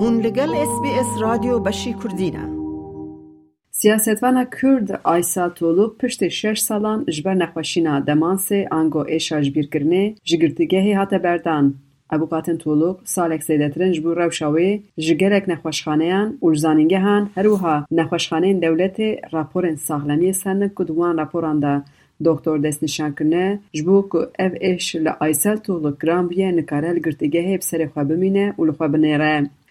هون لگل اس بی اس رادیو بشی کردینه سیاستوانا کرد آیسا تولوک پشت شش سالان جبر نخوشینا دمانسه آنگو ایشا جبیرکرنه جگرتگهی هاته بردان. ابو قاتن تولوک سالک سیدترن جبو روشاوی جگرک نخوشخانهان و جزانینگهان هروها نخوشخانه دولت راپورن ساغلمی سندن کدوان راپوران ده دکتر دست نشان کرنه جبو که اف ایش لآیسا تولوک گرام بیه نکاره لگرتگهی بسر خواه بمینه و لخواه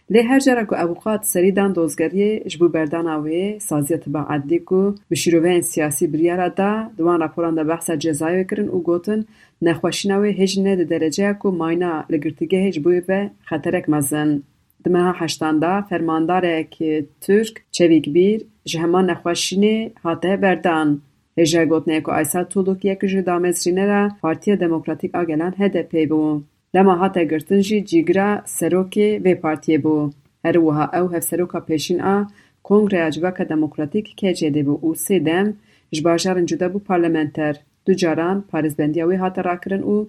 لی هر جره که اوقات سری دان دوزگریه جبو بردان اوه سازیت با عدی که بشیروه این سیاسی بریاره دا دوان راپوران دا بحث جزایوه کرن او گوتن نخوشین اوه هیچ نه درجه کو ماینا لگرتگه هیچ بوی به خطرک مزن دمه ها حشتان دا فرمانداره که ترک چویک بیر جهمان نخوشینه حاته بردان هیچ جه گوتنه که ایسا طولوک یکی جو دامزرینه را پارتی دموکراتیک آگلان هده پی بون لما هاتا گرتنجی جیگرا سروکی وی پارتی بو هروها او هف سروکا پیشین آ کنگ ریاجبک دموکراتیک که جده بو او سی دم جباجارن جدا بو پارلمنتر دو جاران پارز بندی وی هاتا را کرن او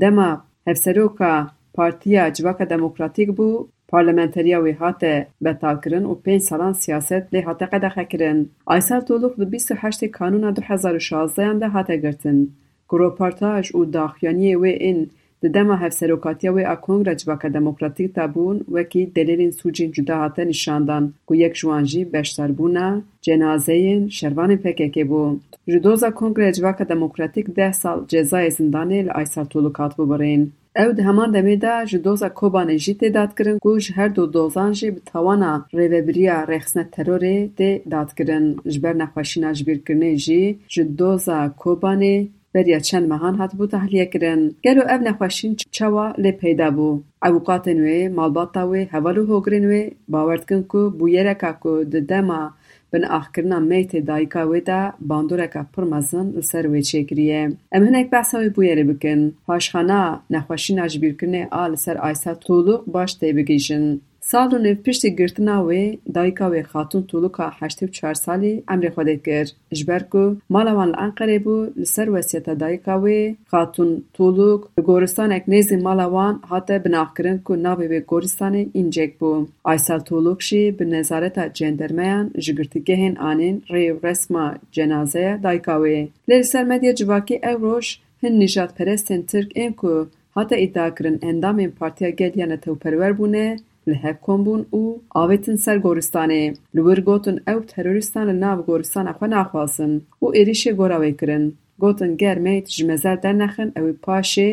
دما هف سروکا پارتی جواک دموکراتیک بو پارلمنتریا وی هاتا بتال کرن او پین سالان سیاست لی هاتا قده خکرن آیسال تولوک دو بیس و هشتی کانون دو هزار و شازده هم ده هاتا گرتن گروپارتاج او داخیانی وی این Di dema hevserokatiya wê a Kongreya Civaka Demokratîk de bûn wekî delêlên sûcên cuda hate nîşandan ku yek ji wan jî beşdarbûna cenazeyên şervanên PKK bû. Ji doza Kongreya Civaka Demokratîk deh sal cezayê zindanê li Aysel Toluk hatibû birîn. Ew di heman demê de ji doza Kobanê jî tê dadkirin ku ji her du dozan jî bi tawana rêveberiya rêxistina terorê tê dadkirin. Ji ber nexweşîna jibîrkirinê jî ji doza Kobanê بریا چند مهان هات بو تحلیه کرن گلو او نخوشین چوا لی پیدا بو عوقاتن وی مالباتا وی هوالو هوگرن وی باورد کن کو بو یرکا کو ده دما بن آخرنا میت دایکا وی دا باندورکا پرمزن لسر وی چه کریه ام هنک بحثا وی بو یره بکن. پاشخانا نخوشین اجبیر کنه آل سر آیسا طولو باش تی بگیشن سال و نیو پیشتی گرتنا وی دایکا وی خاتون تولو که هشتی سالی امری خوده گر جبر کو مالوان لانقره بو لسر وسیطا دایکا وی خاتون تولو گورستان اک نیزی مالوان حتا بناخ کرن که ناوی وی گورستان اینجک بو ایسال تولو کشی به نظارتا جندرمیان جگرتی گهن آنین ری رسما جنازه دایکا وی لیسر مدیا جواکی او هن نیجات پرستن ترک این که حتا ایدا کرن اندامین پارتیا گلیان تو پرور بونه li hev kombûn û avêtin ser goristanê. Li wir gotin ew terorîstan li nav goristana xwe naxwazin û êrişê gora wê kirin. Gotin ger meyt ji mezer dernexin ew ê paşê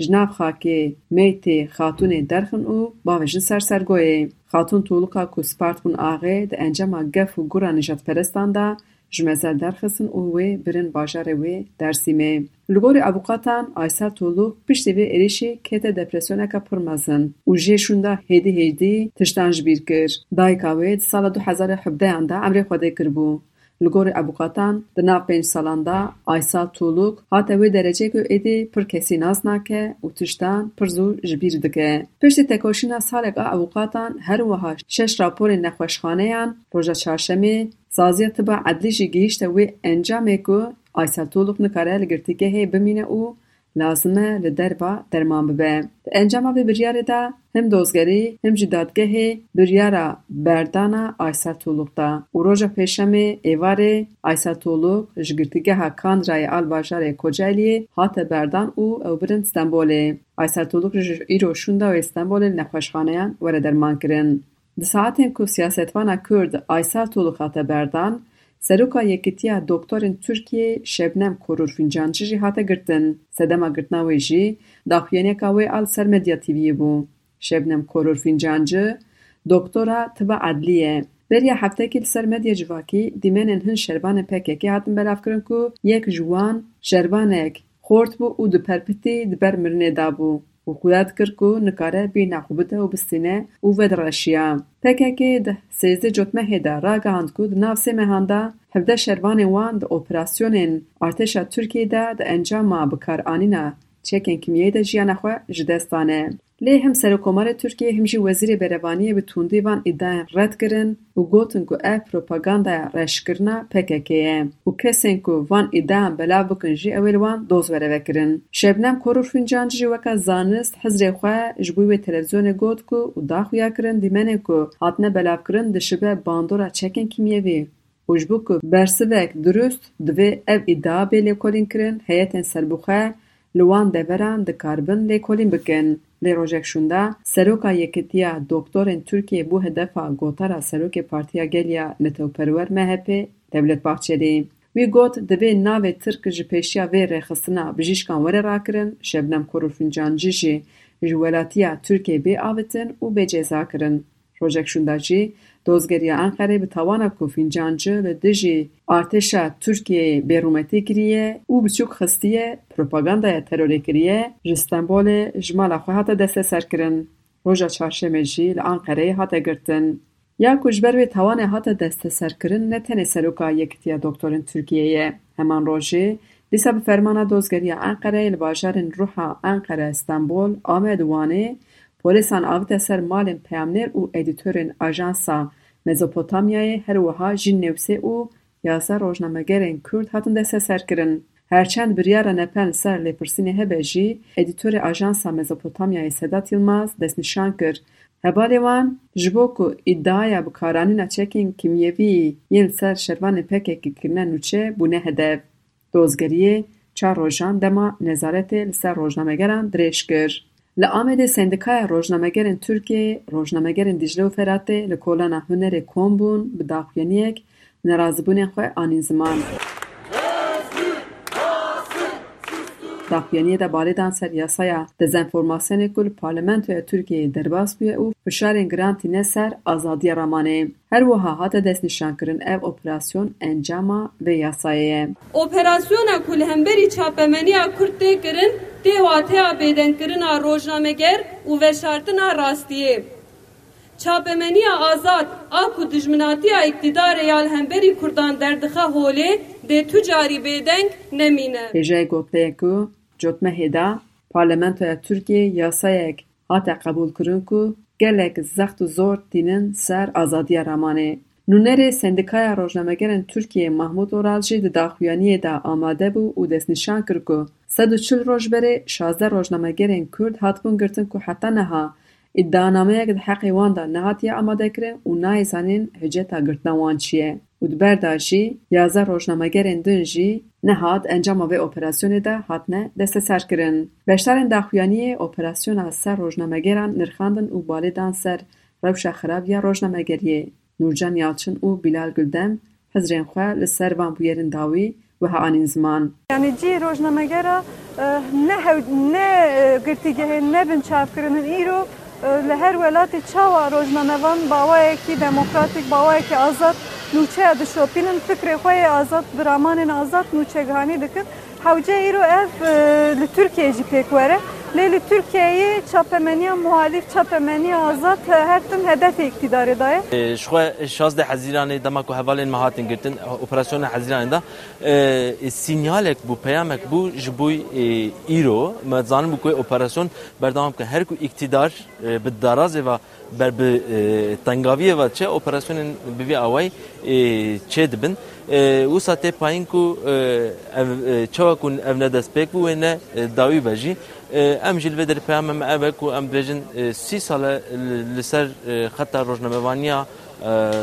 ji nav xakê meytê xatûnê derxin û bavêjin ser sergoyê. Xatûn Toluka ku spart bûn axê di encama gef û gura nijadperestan de جمزل درخسن او وی برن باشار او وی درسی لگوری ابوقاتان ایسا تولو پیشتی وی ایریشی که تا دپرسیونه که پرمزن. او جه هیدی هیدی تشتانج بیر کر. دای که وی دا سال دو حزار حبده انده لگوری ابوقاتان دنا پینج سالاندا ایسا تولو که تا وی درجه که ایدی پر کسی نازنا که او تشتان پر زو جبیر دکه. پیشتی تکوشینا سالگا ابوقاتان هر وحاش سازی تبا عدلی جیگیش تا وی انجا میکو آی سلطو لقن لگرتی که هی بمینه او لازمه لدر با درمان ببه. انجا ما بی بریاری دا هم دوزگری هم جی دادگه هی بریارا بردانا دا. او روژا پیشمه ایواری آی سلطو ها کان رای آل باشاره کجایلی ها بردان او او برن استنبولی. آی سلطو لقن رو دا و استنبولی نخوشخانه هن درمان کرن. Di saetên ku siyasetvana Kurd Aysel Toluk hate berdan, Seroka Yekîtiya Doktorên Tirkiyê Şebnem Korûrfincancî jî hate girtin. Sedema girtina wê jî daxuyaniyeka wê al ser Medya TVyê bû. Şebnem Korûrfincancî doktora tiba edlî ye. Beriya heftekê li ser medya civakî dîmenên hin şervanên PKK hatin belavkirin ku yek ji wan şervanek xort bû û di perpitî di ber. و خودت کرد که نکاره بی نخوبته و بستینه او ودراشیا. تک اکی ده سیزه جوتمه هیده را گهاند که ده نفسی مهانده هفته شروانه وان ده اوپراسیونه ترکیه ده ده انجامه بکارانینا چکن کمیه ده خو خواه جدستانه. لی هم سر کمار ترکیه همجی وزیر بروانیه به توندی وان ایدان رد گرن و گوتن که اه پروپاگاندا رش کرنا پککیه. و وان ایدان بلا بکن جی اول وان دوز وره وکرن. شبنم کرور فنجان جی وکا زانست حزر خواه جبوی به تلویزیون گوت که و داخویا کرن دیمنه که حتنه بلا بکرن دشبه باندورا چکن کمیه وی. وجبو که برسوک درست دوی اف ایدا بیلی کلین کرن هیتن سربخه li wan deveran dikaribin lêkolîn bikin. Lê rojekşûn de Seroka Yekîtiya Doktorên Tirkiyê bû hedefa gotara Serokê Partiya Geliya Netewperwer MHP Devlet Bahçelî. Wî got divê navê Tirk ji pêşiya vê rêxistina bijîşkan were rakirin, Şebnem Korûrfincancî jî ji welatiya Tirkiyê bê avitin û bêceza kirin. پروژه شونداجی دوزگری انقره به توانه که فینجانجه به دجی ارتش ترکیه برومتی گریه او بچوک خستیه پروپاگاندا تروری گریه جستنبول جمال خواه حتا دست سر کرن روژه چارشه مجی لانقره حتا گرتن. یا کجبر به توانه حتا دست سر کرن نتنه سلوکا یکتیا دکتورن ترکیه همان روژه دیسا به فرمانه دوزگری انقره الباجرن روحا انقره استنبول آمدوانه Polîsan avite ser malên peyamnêr û edîtorên Ajansa Mezopotamyayê her wiha jî Newsê û yasa rojnamegerên Kurd hatin desteserkirin. Herçend biryara nepên li ser lêpirsînê hebe jî, edîtorê Ajansa Mezopotamyayê Sedat Yılmaz destnîşan kir Hebalê wan ji bo ku îdeaya bikaranîna çekên kimyevî yên ser şervanên PKK kirine nûçe bûne hedef. Dozgeriyê çar rojan dema nezaretê li ser rojnamegeran dirêj kir. Li Amedê Sendikaya Rojnamegerên Tirkiyeyê Rojnamegerên Dicle û Feratê li kolana hunerê kom bûn bi daxuyaniyek nerazîbûnên xwe anîn ziman. Daxuyaniyê de balêdan ser yasaya dezenformasyonê ku li Parlamentoya Tirkiyeyê derbas bûye û fişarên giran tîne ser azadiya ramanê. Her wiha hate destnîşankirin ev operasyon encama vê yasayê ye. Operasyona ku li hemberî çapemeniya Kurd tê kirin tê wateya bêdengkirina rojnameger û veşartina rastiyê. Çapemeniya azad a ku dijminatiya iktidarê ya li hemberî Kurdan derdixe holê dê tu carî bêdeng nemîne. Hêjeyê gotiye ku cotmehê de Parlamentoya Tirkiyê yasayek hate qebûlkirin ku gelek zext û zor tînin ser azadiya ramanê. Nûnerê Sendikaya Rojnamegerên Tirkiyeyê Mahmûd Oral jî di daxuyaniyê de amade سد چل روش بره شازده روش نمگیر این کرد هات بون گرتن که حتا نها ادانامه اگد حقی واندا نها تیا آماده دکره و نای سانین هجه تا گرتن وان چیه و دبر داشی یازده روش این دنجی نهاد انجام وی اوپراسیونی ده هات نه دست سر کرن بشتر این خویانی از سر روش نمگیران نرخاندن و بالی دان سر روش خراب یا روش نورجان یالچن و بلال گلدن حضرین خواه لسر وان بویرن داوی و ها آنین زمان. یعنی جی روزنامه‌گرا نه نه گرتیگه نه بن چاپ کردن ایرو له هر ولاتی چاوا روزنامه‌وان باوای کی دموکراتیک باوای کی آزاد نوچه د شوپینن فکر خو آزاد برامان آزاد نوچه گهانی دکن. حوجه ایرو اف لترکیه جی پیکوره Leyli Türkiye'yi çapemeniya muhalif, çapemeniya azat e, her tüm hedef iktidarı daye. E, Şu e, şazde Haziran'ı demek ki hevalin mahatin girtin, operasyonu Haziran'da sinyalek bu, peyamek bu, jibu iro, mezanım bu ki operasyon berdamam ki her ku iktidar bir darazi ve ber bi tengaviye ve çe operasyonun bivi avay çe dibin. او ساته پاین کو چوا کن اونه دست پیک بو نه داوی بجی ام جل بدر پیام ما ابک و ام بجن سی سال لسر خطا روزنامه وانیا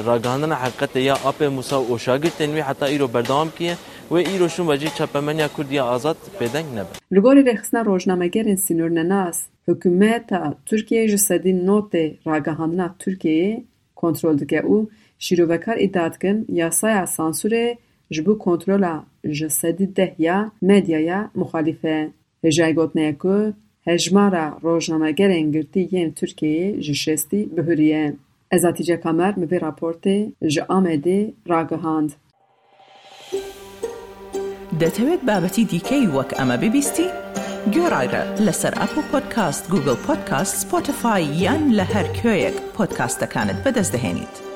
راگاندن حقیقت یا اپ موسا او شاگر تنوی حتا ایرو بردام کیه و ایروشون شون وجه چپمنیا کردی آزاد بدن نبه لگوری رخصنا روزنامه گرن سینور نناس حکومت ترکیه جسدی نوت راگاندن ترکیه کنترول دکه او شیروکار ایداد کن یا سای سانسوره جبو کنترل جسدی دهیا مدیا یا مخالفه Hêjayê gotineye ku hejmara rojnamegerên girtî yên Tirkiyeyê ji şêstî bihuriye. Ez Hatice Kamer mi vê raportê ji Amedê ragihand. دەتەوێت بابەتی دیکەی وەک ئەمە ببیستی؟ گۆڕایرە لەسەر ئەپ و پۆدکاست گوگل پۆدکاست سپۆتفاای یان لە هەر کوێیەک پۆدکاستەکانت بەدەستدەێنیت.